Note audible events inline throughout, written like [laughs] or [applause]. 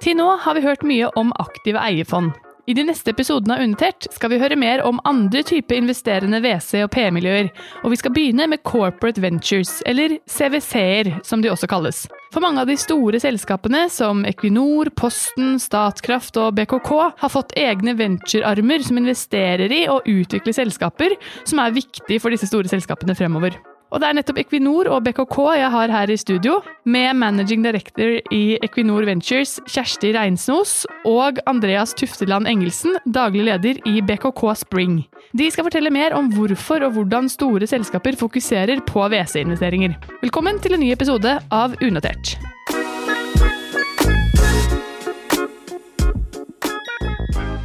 Til nå har vi hørt mye om aktive eierfond. I de neste episodene av Unotert skal vi høre mer om andre typer investerende WC- og P-miljøer, og vi skal begynne med Corporate Ventures, eller CWC-er som de også kalles. For mange av de store selskapene, som Equinor, Posten, Statkraft og BKK, har fått egne venturearmer som investerer i og utvikler selskaper som er viktige for disse store selskapene fremover. Og det er nettopp Equinor og BKK jeg har her i studio, med managing director i Equinor Ventures, Kjersti Reinsnos, og Andreas Tufteland Engelsen, daglig leder i BKK Spring. De skal fortelle mer om hvorfor og hvordan store selskaper fokuserer på WC-investeringer. Velkommen til en ny episode av Unotert.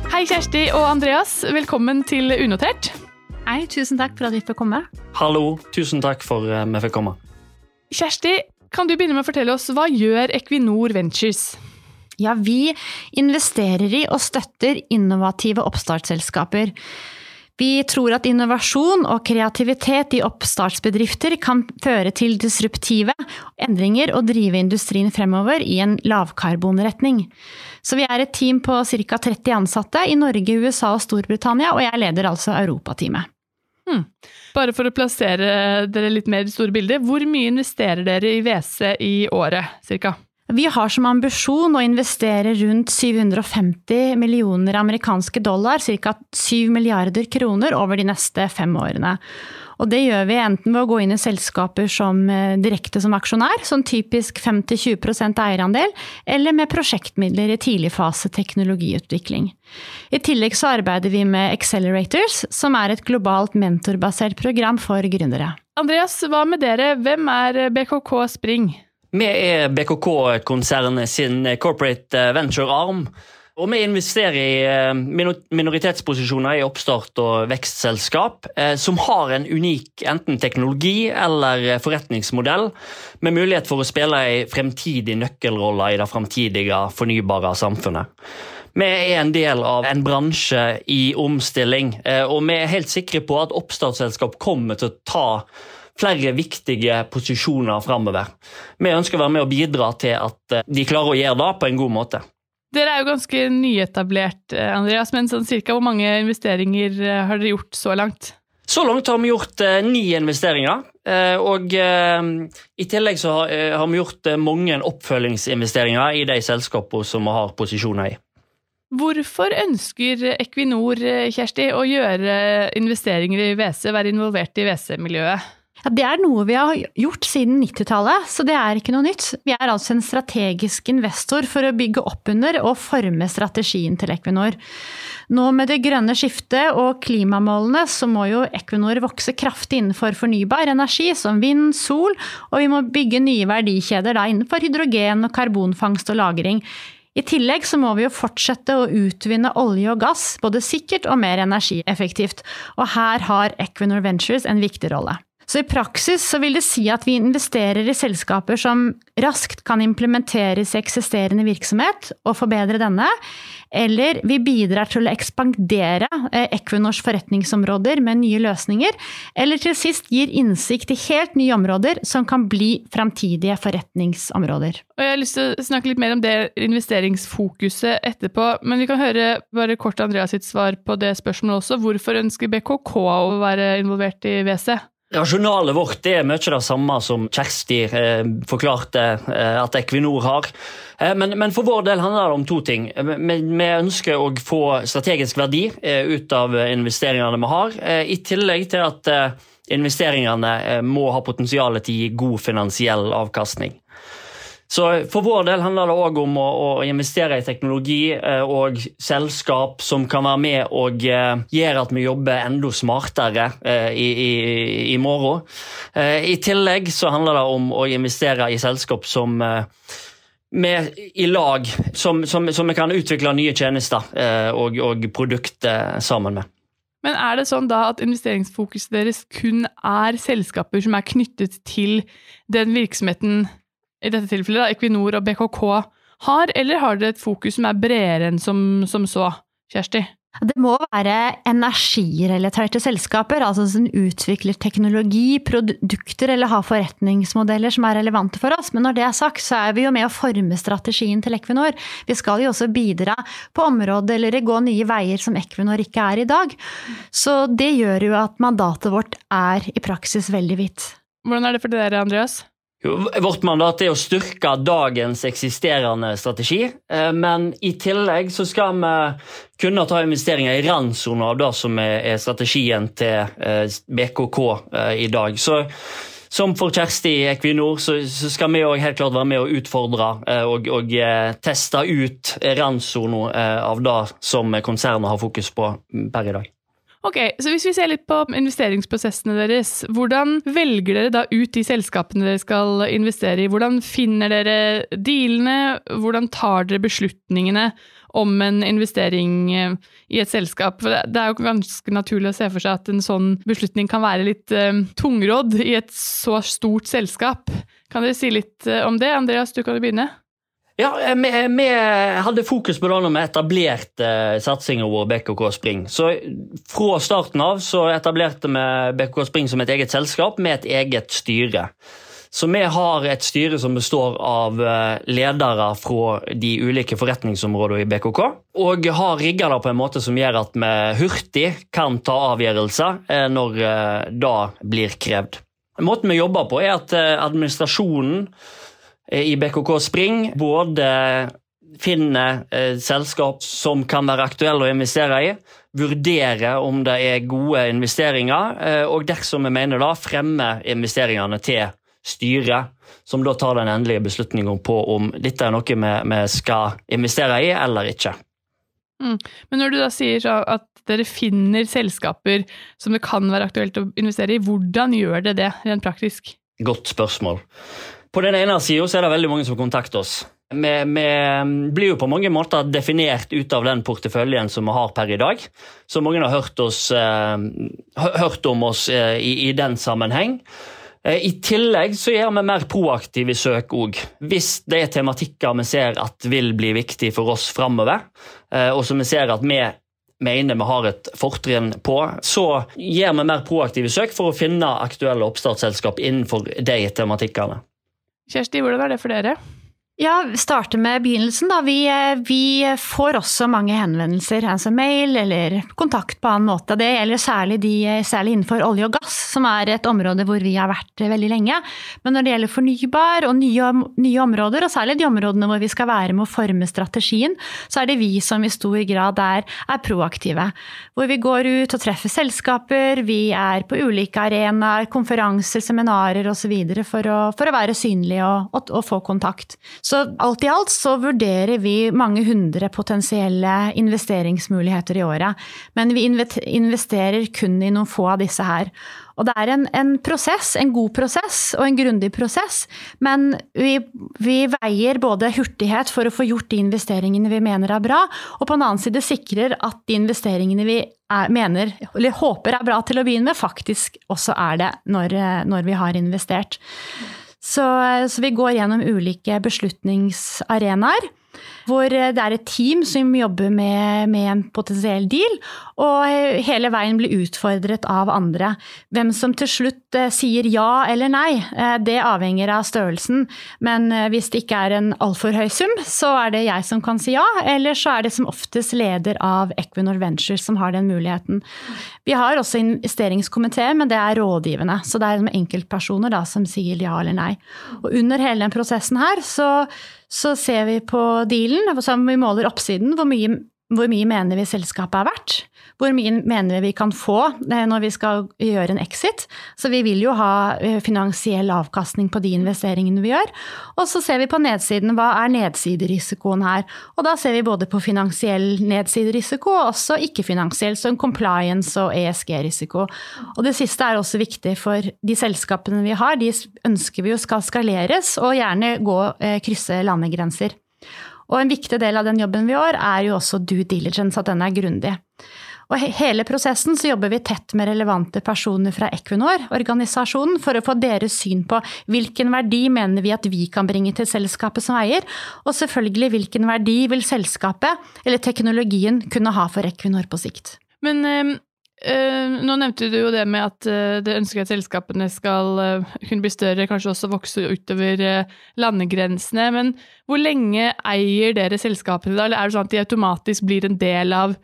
Hei, Kjersti og Andreas. Velkommen til Unotert. Hei, tusen takk for at vi fikk komme. Hallo, tusen takk for at vi fikk komme. Kjersti, kan du begynne med å fortelle oss hva gjør Equinor Ventures? Ja, vi investerer i og støtter innovative oppstartsselskaper. Vi tror at innovasjon og kreativitet i oppstartsbedrifter kan føre til disruptive endringer og drive industrien fremover i en lavkarbonretning. Så vi er et team på ca. 30 ansatte i Norge, USA og Storbritannia, og jeg leder altså Europateamet. Hmm. Bare for å plassere dere litt mer i det store bildet, hvor mye investerer dere i WC i året, cirka? Vi har som ambisjon å investere rundt 750 millioner amerikanske dollar, ca. 7 milliarder kroner, over de neste fem årene. Og det gjør vi enten ved å gå inn i selskaper som direkte som aksjonær, sånn typisk 5-20% eierandel, eller med prosjektmidler i tidligfase teknologiutvikling. I tillegg så arbeider vi med Accelerators, som er et globalt mentorbasert program for gründere. Andreas, hva med dere? Hvem er BKK Spring? Vi er BKK-konsernet sin corporate venture-arm. Og vi investerer i minoritetsposisjoner i oppstart- og vekstselskap som har en unik enten teknologi eller forretningsmodell med mulighet for å spille en fremtidig nøkkelrolle i det fremtidige fornybare samfunnet. Vi er en del av en bransje i omstilling, og vi er helt sikre på at oppstartsselskap kommer til å ta flere viktige posisjoner framover. Vi ønsker å være med og bidra til at de klarer å gjøre det på en god måte. Dere er jo ganske nyetablert, Andreas, men sånn cirka hvor mange investeringer har dere gjort så langt? Så langt har vi gjort eh, ni investeringer. Eh, og eh, i tillegg så har, har vi gjort mange oppfølgingsinvesteringer i de selskapene som vi har posisjoner i. Hvorfor ønsker Equinor Kjersti, å gjøre investeringer i WC, være involvert i WC-miljøet? Ja, det er noe vi har gjort siden 90-tallet, så det er ikke noe nytt. Vi er altså en strategisk investor for å bygge opp under og forme strategien til Equinor. Nå med det grønne skiftet og klimamålene, så må jo Equinor vokse kraftig innenfor fornybar energi, som vind, sol, og vi må bygge nye verdikjeder da innenfor hydrogen og karbonfangst og -lagring. I tillegg så må vi jo fortsette å utvinne olje og gass, både sikkert og mer energieffektivt. Og her har Equinor Ventures en viktig rolle. Så i praksis så vil det si at vi investerer i selskaper som raskt kan implementeres i eksisterende virksomhet og forbedre denne, eller vi bidrar til å ekspandere Equinors forretningsområder med nye løsninger, eller til sist gir innsikt i helt nye områder som kan bli framtidige forretningsområder. Og jeg har lyst til å snakke litt mer om det investeringsfokuset etterpå, men vi kan høre bare kort Andreas sitt svar på det spørsmålet også. Hvorfor ønsker BKK å være involvert i WC? Rasjonalet vårt er mye det samme som Kjersti eh, forklarte eh, at Equinor har. Eh, men, men, for vår del handler det om to ting. Vi, vi ønsker å få strategisk verdi ut av investeringene vi har, i tillegg til at investeringene må ha potensial til å gi god finansiell avkastning. Så For vår del handler det òg om å, å, investere i teknologi eh, og selskap som kan være med og eh, gjøre at vi jobber enda smartere eh, i, i, i, morgen. I tillegg så handler det om å investere i selskap som med i lag, som, som, som vi kan utvikle nye tjenester og, og produkter sammen med. Men er det sånn da at investeringsfokuset deres kun er selskaper som er knyttet til den virksomheten i dette tilfellet da, Equinor og BKK har, eller har dere et fokus som er bredere enn som, som så, Kjersti? Det må være energirelaterte selskaper, altså som utvikler teknologi, produkter eller har forretningsmodeller som er relevante for oss. Men når det er sagt, så er vi jo med å forme strategien til Equinor. Vi skal jo også bidra på området eller gå nye veier som Equinor ikke er i dag. Så det gjør jo at mandatet vårt er i praksis veldig vidt. Hvordan er det for dere, Andreas? Vårt mandat er å styrke dagens eksisterende strategi, eh, men i tillegg så skal vi kunne ta investeringer i randsona av det som er strategien til eh, BKK eh, i dag. Så som for Kjersti i Equinor, så, skal vi òg helt klart være med å utfordre og, og teste ut randsona av det som konsernet har fokus på per i dag. Ok, så Hvis vi ser litt på investeringsprosessene deres, hvordan velger dere da ut de selskapene dere skal investere i? Hvordan finner dere dealene? Hvordan tar dere beslutningene om en investering eh, i et selskap? For Det er jo ganske naturlig å se for seg at en sånn beslutning kan være litt uh, tungrodd i et så stort selskap. Kan dere si litt uh, om det? Andreas, du kan jo begynne. Ja, vi, vi, hadde fokus på det når vi etablerte satsinga satsingen vår BKK Spring. Så Fra starten av så etablerte vi BKK Spring som et eget selskap med et eget styre. Så vi har et styre som består av ledere fra de ulike forretningsområdene i BKK. Og har rigga det på en måte som gjør at vi hurtig kan ta avgjørelser når det blir krevd. Måten vi jobber på, er at administrasjonen Eh, i BKK Spring både finne eh, selskap som kan være aktuelle å investere i, vurdere om det er gode investeringer, eh, og dersom vi mener da, fremme investeringene til styret, som da tar den endelige beslutningen på om dette er noe vi, vi skal investere i eller ikke. Mm. Men når du da sier at dere finner selskaper som det kan være aktuelt å investere i, hvordan gjør det det rent praktisk? Godt spørsmål. På den ene sida er det veldig mange som kontakter oss. Vi, vi, blir jo på mange måter definert ut av den porteføljen som vi har per i dag. Så mange har hørt, oss, uh, hørt om oss uh, i, i, den sammenheng. Uh, I tillegg så gjør vi mer proaktive søk òg. Hvis det er tematikker vi ser at vil bli viktig for oss framover, og som vi ser at vi mener vi har et fortrinn på, så gjør vi mer proaktive søk for å finne aktuelle oppstartsselskap innenfor de tematikkene. Kjersti, hvordan er det for dere? Ja, starte med begynnelsen. Da. Vi, eh, vi, får også mange henvendelser, altså mail eller kontakt på annen måte. Det gjelder særlig, de, særlig, innenfor olje og gass, som er et område hvor vi har vært veldig lenge. Men når det gjelder fornybar og nye, nye områder, og særlig de områdene hvor vi skal være med å forme strategien, så er det vi som i stor grad er, er proaktive. Hvor vi går ut og treffer selskaper, vi er på ulike arenaer, konferanser, seminarer osv. For, å, for å være synlige og, og, og få kontakt. Så alt i alt så vurderer vi mange hundre potensielle investeringsmuligheter i året. Men vi investerer kun i noen få av disse her. Og det er en, en prosess, en god prosess og en grundig prosess. Men vi, vi, veier både hurtighet for å få gjort de investeringene vi mener er bra, og på en annen side sikrer at de investeringene vi er, mener, eller håper er bra til å begynne med, faktisk også er det når, når vi har investert. Så, så vi går gjennom ulike beslutningsarenaer hvor det er et team som jobber med, med, en potensiell deal, og hele veien blir utfordret av andre. Hvem som til slutt eh, sier ja eller nei, eh, det avhenger av størrelsen. Men eh, hvis det ikke er en altfor høy sum, så er det jeg som kan si ja, eller så er det som oftest leder av Equinor Ventures som har den muligheten. Vi har også investeringskomité, men det er rådgivende. Så det er enkeltpersoner da, som sier ja eller nei. Og under hele den prosessen her så så ser vi på dealen, som vi måler oppsiden, hvor mye, hvor mye mener vi selskapet er verdt. Hvor mye mener vi kan få eh, når vi skal gjøre en exit? Så vi vil jo ha eh, finansiell avkastning på de investeringene vi gjør. Og så ser vi på nedsiden, hva er nedsiderisikoen her? Og da ser vi både på finansiell nedsiderisiko og også ikke-finansiell, så en compliance og ESG-risiko. Og det siste er også viktig for de selskapene vi har, de ønsker vi jo skal skaleres og gjerne gå, eh, krysse landegrenser. Og en viktig del av den jobben vi gjør, er jo også due diligence, at den er grundig. Og hele prosessen så jobber vi tett med relevante personer fra Equinor, organisasjonen, for å få deres syn på hvilken verdi mener vi at vi kan bringe til selskapet som eier, og selvfølgelig hvilken verdi vil selskapet eller teknologien kunne ha for Equinor på sikt. Men øh, nå nevnte du jo det med at øh, det ønsker at selskapene skal øh, kunne bli større, kanskje også vokse utover landegrensene. Men hvor lenge eier dere selskapene da, eller er det sånn at de automatisk blir en del av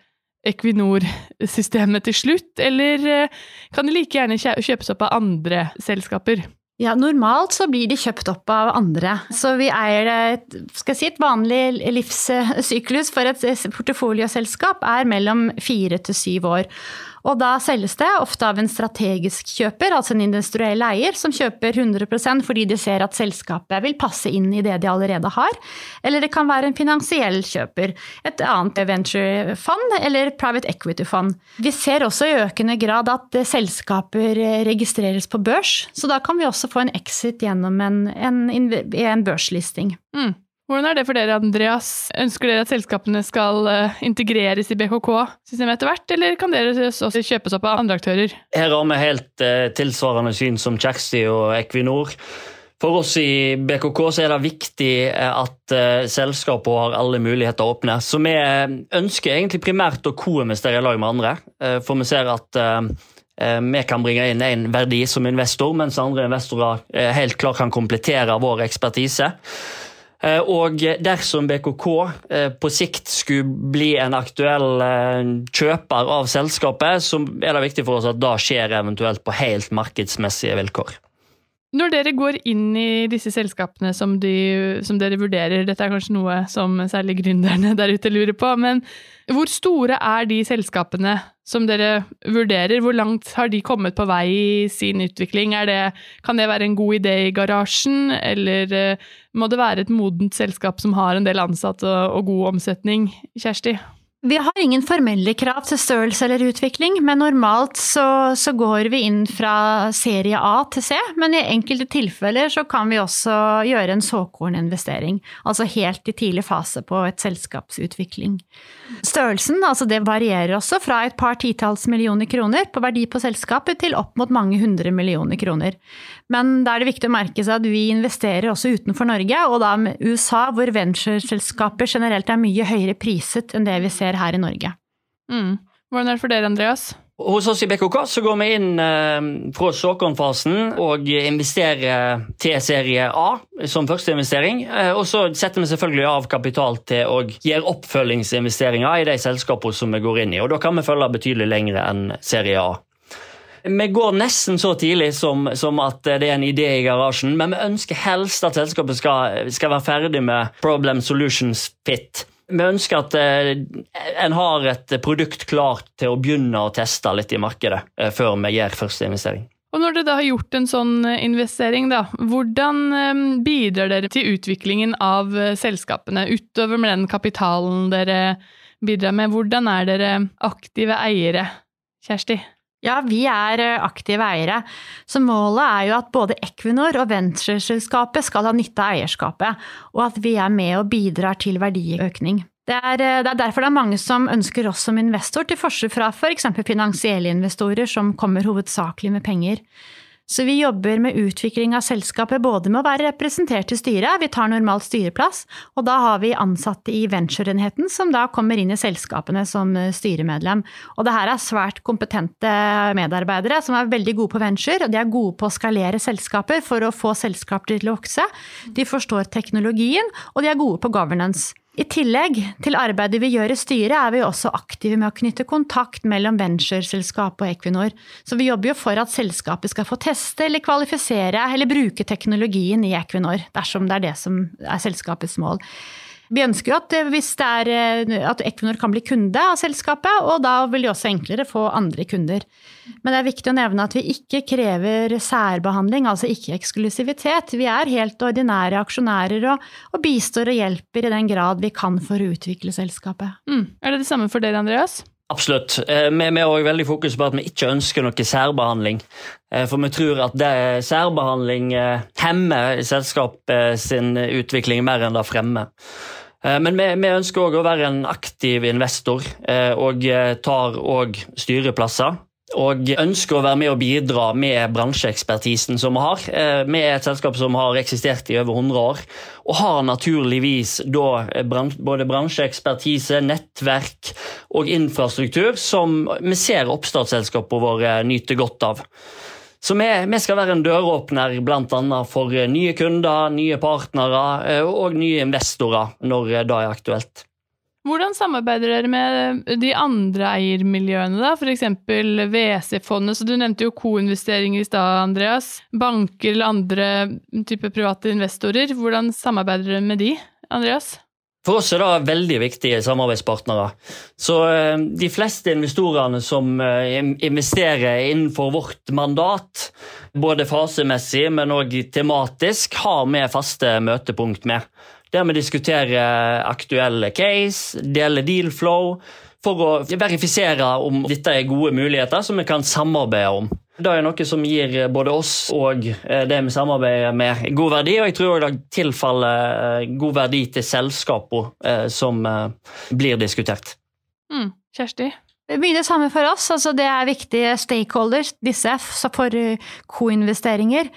Equinor-systemet til slutt, eller kan de like gjerne kjøpes opp av andre selskaper? Ja, Normalt så blir de kjøpt opp av andre. Så vi eier et, skal si, et vanlig livssyklus for et portefolioselskap er mellom fire til syv år. Og da selges det ofte av en strategisk kjøper, altså en industriell eier, som kjøper 100% fordi de ser at selskapet vil passe inn i det de allerede har. Eller det kan være en finansiell kjøper, et annet venture-fond eller private equity-fond. Vi ser også i økende grad at selskaper registreres på børs, så da kan vi også få en exit gjennom en, en, en børslisting. Mm. Hvordan er det for dere, Andreas? Ønsker dere at selskapene skal eh, integreres i BKK-systemet etter hvert, eller kan dere også kjøpes opp av andre aktører? Her har vi helt uh, tilsvarende syn som Kjersti og Equinor. For oss i BKK er det viktig eh, at selskapene har alle muligheter åpne. Så vi ønsker egentlig primært å co-investere i lag med andre, for vi ser at vi kan bringe inn en verdi som investor, mens andre investorer helt klart kan komplettere vår ekspertise. Eh, og dersom BKK eh, på sikt skulle bli en aktuell eh, kjøper av selskapet, så er det viktig for oss at det skjer eventuelt på helt markedsmessige vilkår. Når dere går inn i disse selskapene som, de, som, dere vurderer, dette er kanskje noe som særlig gründerne [laughs] der ute lurer på, men hvor store er de selskapene som dere vurderer? Hvor langt har de kommet på vei i sin utvikling? Det, kan det være en god idé i garasjen, eller eh, må det være et modent selskap som har en del ansatte og, god omsetning? Kjersti? Vi har ingen formelle krav til størrelse eller utvikling, men normalt så, så, går vi inn fra serie A til C. Men i enkelte tilfeller så kan vi også gjøre en såkorninvestering, altså helt i tidlig fase på et selskapsutvikling. Størrelsen altså det varierer også fra et par titalls millioner kroner på verdi på selskapet til opp mot mange hundre millioner kroner. Men da er det viktig å merke seg at vi investerer også utenfor Norge, og da med USA, hvor ventureselskaper generelt er mye høyere priset enn det vi ser her i Norge. Mm. Hvordan er det for dere, Andreas? Hos oss i BKK så går vi inn eh, fra såkornfasen og investerer til serie A som første investering. Eh, og så setter vi selvfølgelig av kapital til å gjøre oppfølgingsinvesteringer i de selskapene som vi går inn i. Og da kan vi følge betydelig lengre enn serie A. Vi går nesten så tidlig som, som, at det er en idé i garasjen, men vi ønsker helst at selskapet skal, skal være ferdig med Problem Solutions Fit. Vi ønsker at eh, en har et produkt klart til å begynne å teste litt i markedet eh, før vi gjør første investering. Og Når dere da har gjort en sånn eh, investering, da, hvordan bidrar dere til utviklingen av selskapene, utover med den kapitalen dere bidrar med? Hvordan er dere aktive eiere, Kjersti? Ja, vi er eh, aktive eiere. Så målet er jo at både Equinor og ventureselskapet skal ha nytte av eierskapet, og at vi er med og bidrar til verdiøkning. Det er, eh, det er, derfor det er mange som ønsker oss som investor, til forskjell fra f.eks. For finansielle investorer som kommer hovedsakelig med penger. Så vi jobber med utvikling av selskapet både med å være representert i styret, vi tar normalt styreplass, og da har vi ansatte i ventureenheten som da kommer inn i selskapene som eh, styremedlem. Og det her er svært kompetente medarbeidere som er veldig gode på venture, og de er gode på å skalere selskaper for å få selskaper til å vokse. De forstår teknologien, og de er gode på governance. I tillegg til arbeidet vi gjør i styret, er vi også aktive med å knytte kontakt mellom ventureselskapet og Equinor. Så vi jobber jo for at selskapet skal få teste eller kvalifisere eller bruke teknologien i Equinor, dersom det er det som er selskapets mål. Vi ønsker jo at, det er, eh, at Equinor kan bli kunde av selskapet, og da vil de også enklere få andre kunder. Men det er viktig å nevne at vi ikke krever særbehandling, altså ikke eksklusivitet. Vi er helt ordinære aksjonærer og, og bistår og hjelper i den grad vi kan for å utvikle selskapet. Mm. Er det det samme for dere, Andreas? Absolutt. Eh, vi har også veldig fokus på at vi ikke ønsker noe særbehandling. For vi tror at det, særbehandling hemmer selskapet sin utvikling mer enn det fremmer. Men vi, vi ønsker òg å være en aktiv investor, og tar òg styreplasser og ønsker å være med og bidra med bransjeekspertisen som vi har. Eh, vi er et selskap som har eksistert i over 100 år, og har naturligvis da eh, både bransjeekspertise, nettverk og infrastruktur som vi ser oppstartsselskapene våre nyter godt av. Så vi, vi skal være en døråpner bl.a. for nye kunder, nye partnere eh, og nye investorer når det er aktuelt. Hvordan samarbeider dere med de andre eiermiljøene, da? F.eks. WC-fondet, så du nevnte jo co-investeringer i stad, Andreas. Banker eller andre typer private investorer. Hvordan samarbeider dere med de, Andreas? For oss er det veldig viktige samarbeidspartnere. Så eh, De fleste investorene som eh, investerer innenfor vårt mandat, både fasemessig, men òg tematisk, har vi faste møtepunkt med der vi diskuterer aktuelle case, deler deal flow, for å verifisere om dette er gode muligheter som vi kan samarbeide om. Det er noe som gir både oss og eh, det vi samarbeider med, god verdi. Og jeg tror det tilfaller eh, god verdi til selskapene eh, som blir diskutert. Mm. Kjersti? Mye det samme for oss. Altså det er viktige stakeholders, disse, for co-investeringer.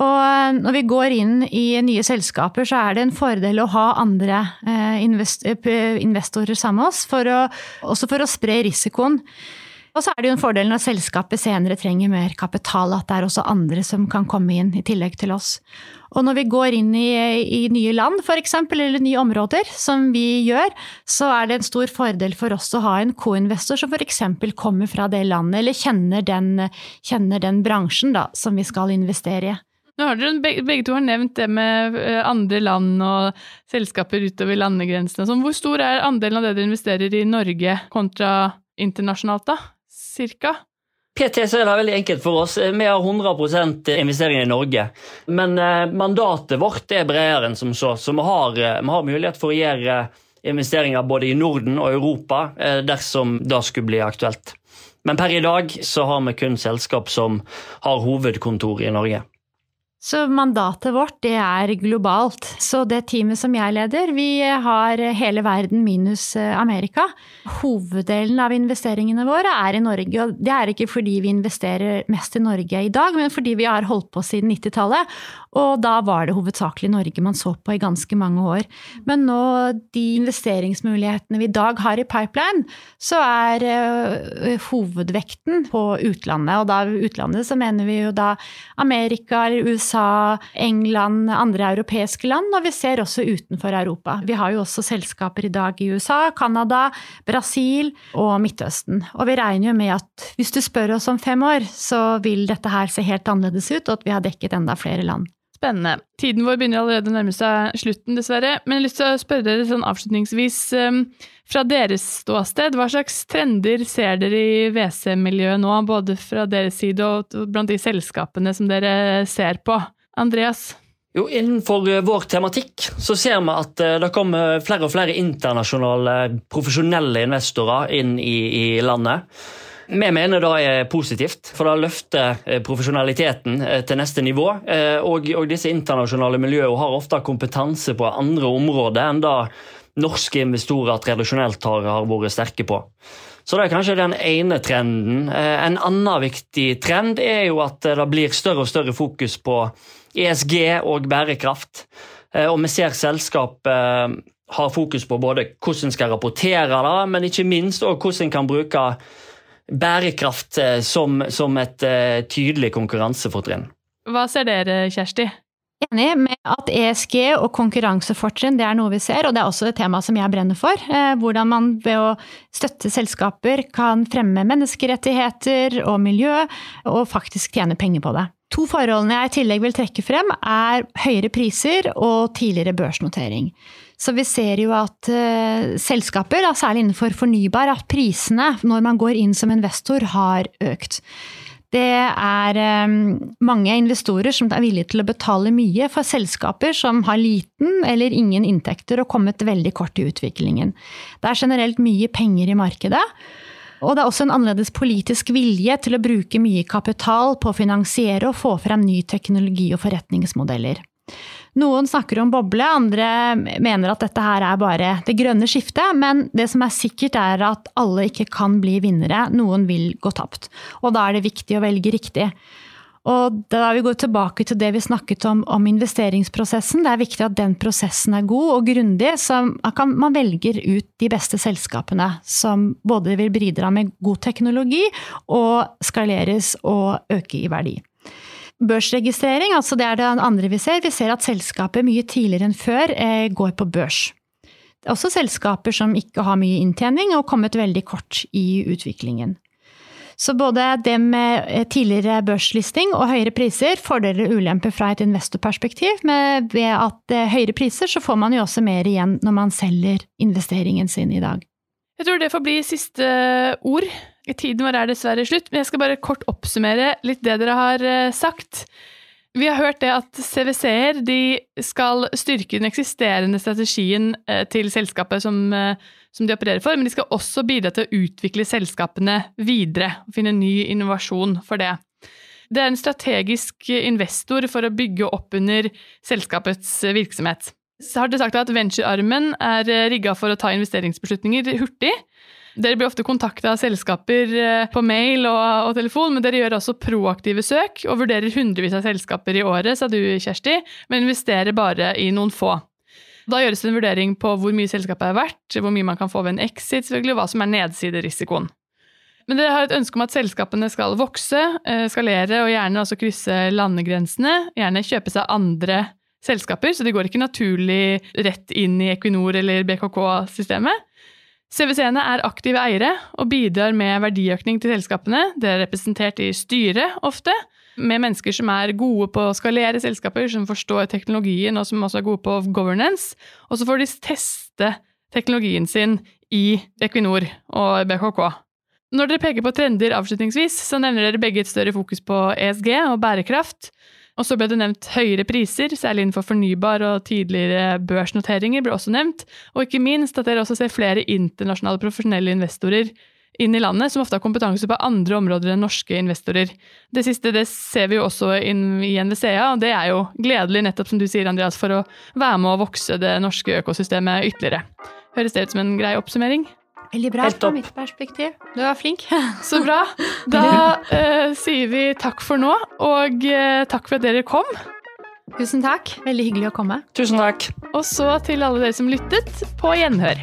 Og eh, når vi går inn i nye selskaper, så er det en fordel å ha andre eh, eh, investorer sammen med oss, for å, også for å spre risikoen. Og så er det jo en fordel når selskapet senere trenger mer kapital, at det er også andre som kan komme inn i tillegg til oss. Og når vi går inn i, i nye land f.eks., eller nye områder, som vi gjør, så er det en stor fordel for oss å ha en co-investor som f.eks. kommer fra det landet, eller kjenner den, kjenner den bransjen da, som vi skal investere i. Nå har dere begge to har nevnt det med eh, andre land og selskaper utover landegrensene. Sånn. Hvor stor er andelen av det dere investerer i Norge kontra internasjonalt, da? Cirka? PT er veldig enkelt for oss. Vi har 100% investeringer i Norge. Men eh, mandatet vårt er bredere enn som så, så vi har, eh, vi har mulighet for å gjøre investeringer både i Norden og Europa dersom det skulle bli aktuelt. Men per i dag så har vi kun selskap som har hovedkontor i Norge. Så mandatet vårt, det er globalt. Så det teamet som jeg leder, vi har hele verden minus eh, Amerika. Hoveddelen av investeringene våre er i Norge. Og det er ikke fordi vi investerer mest i Norge i dag, men fordi vi har holdt på siden 90-tallet. Og da var det hovedsakelig Norge man så på i ganske mange år. Men nå, de investeringsmulighetene vi i dag har i pipeline, så er uh, hovedvekten på utlandet. Og da utlandet så mener vi jo da Amerika USA, England, andre europeiske land, og vi ser også utenfor Europa. Vi har jo også selskaper i dag i USA, Canada, Brasil og Midtøsten. Og vi regner jo med at hvis du spør oss om fem år, så vil dette her se helt annerledes ut, og at vi har dekket enda flere land. Spennende. Tiden vår begynner allerede å nærme seg slutten, dessverre. Men jeg har lyst til å spørre dere sånn avslutningsvis, um, fra deres ståsted, hva slags trender ser dere i WC-miljøet nå, både fra deres side og blant de selskapene som dere ser på? Andreas? Jo, Innenfor eh, vår tematikk så ser vi at eh, det kommer flere og flere internasjonale profesjonelle investorer inn i, i landet. Vi mener det er positivt, for det løfter eh, profesjonaliteten eh, til neste nivå. Eh, og, og disse internasjonale miljøene har ofte kompetanse på andre områder enn det norske investorer tradisjonelt har, har vært sterke på. Så det er kanskje den ene trenden. En annen viktig trend er jo at det blir større og større fokus på ESG og bærekraft. Og vi ser selskap har fokus på både hvordan en skal rapportere det, men ikke minst hvordan en kan bruke bærekraft eh, som, som et uh, tydelig konkurransefortrinn. Hva ser dere, Kjersti? Enig med at ESG og konkurransefortrinn det er noe vi ser, og det er også et tema som jeg brenner for. Eh, hvordan man ved å støtte selskaper kan fremme menneskerettigheter og miljø, og faktisk tjene penger på det. To forholdene jeg i tillegg vil trekke frem, er høyere priser og tidligere børsnotering. Så vi ser jo at uh, selskaper, da, særlig innenfor fornybar, at prisene når man går inn som investor, har økt. Det er um, mange investorer som er villige til å betale mye for selskaper som har liten eller ingen inntekter og kommet veldig kort i utviklingen. Det er generelt mye penger i markedet. Og det er også en annerledes politisk vilje til å bruke mye kapital på å finansiere og få frem ny teknologi og forretningsmodeller. Noen snakker om boble, andre mener at dette her er bare det grønne skiftet. Men det som er sikkert er at alle ikke kan bli vinnere. Noen vil gå tapt. Og da er det viktig å velge riktig. Og da vi går tilbake til det vi snakket om om investeringsprosessen, det er viktig at den prosessen er god og grundig, så man velger ut de beste selskapene som både vil bidra med god teknologi og skaleres og øke i verdi. Børsregistrering, altså det er det andre vi ser. Vi ser at selskapet mye tidligere enn før eh, går på børs. Det er også selskaper som ikke har mye inntjening og kommet veldig kort i utviklingen. Så både det med eh, tidligere børslisting og høyere priser, fordeler og ulemper fra et investorperspektiv. Men ved at eh, høyere priser, så får man jo også mer igjen når man selger investeringen sin i dag. Jeg tror det får bli siste ord. Tiden vår er dessverre slutt, men jeg skal bare kort oppsummere litt det dere har eh, sagt. Vi har hørt det at CWC-er de skal styrke den eksisterende strategien eh, til selskapet som, eh, som, de opererer for, men de skal også bidra til å utvikle selskapene videre og finne ny innovasjon for det. Det er en strategisk investor for å bygge opp under selskapets virksomhet. Så har dere sagt at venturearmen er rigga for å ta investeringsbeslutninger hurtig. Dere blir ofte kontakta av selskaper eh, på mail og, og, telefon, men dere gjør også proaktive søk og vurderer hundrevis av selskaper i året, sa du Kjersti, men investerer bare i noen få. Da gjøres det en vurdering på hvor mye selskapet er verdt, hvor mye man kan få ved en exit, selvfølgelig, og hva som er nedsiderisikoen. Men dere har et ønske om at selskapene skal vokse, eh, skalere og gjerne også krysse landegrensene. Gjerne kjøpe seg andre selskaper, så de går ikke naturlig rett inn i Equinor eller BKK-systemet. CWC-ene er aktive eiere og bidrar med verdiøkning til selskapene. Det er representert i styret ofte, med mennesker som er gode på å skalere selskaper, som forstår teknologien og som også er gode på governance. Og så får de teste teknologien sin i Equinor og BKK. Når dere peker på trender avslutningsvis, så nevner dere begge et større fokus på ESG og bærekraft. Og så ble det nevnt høyere priser, særlig innenfor fornybar og tidligere børsnoteringer ble også nevnt. Og ikke minst at dere også ser flere internasjonale profesjonelle investorer inn i landet, som ofte har kompetanse på andre områder enn norske investorer. Det siste det ser vi jo også i NVCA, og det er jo gledelig, nettopp som du sier, Andreas, for å være med å vokse det norske økosystemet ytterligere. Høres det ut som en grei oppsummering? Veldig bra fra mitt perspektiv. Du var flink. [laughs] Så bra. [laughs] Da uh, sier vi takk for nå, og uh, takk for at dere kom. Tusen takk. Veldig hyggelig å komme. Tusen takk. Og så til alle dere som lyttet, på gjenhør.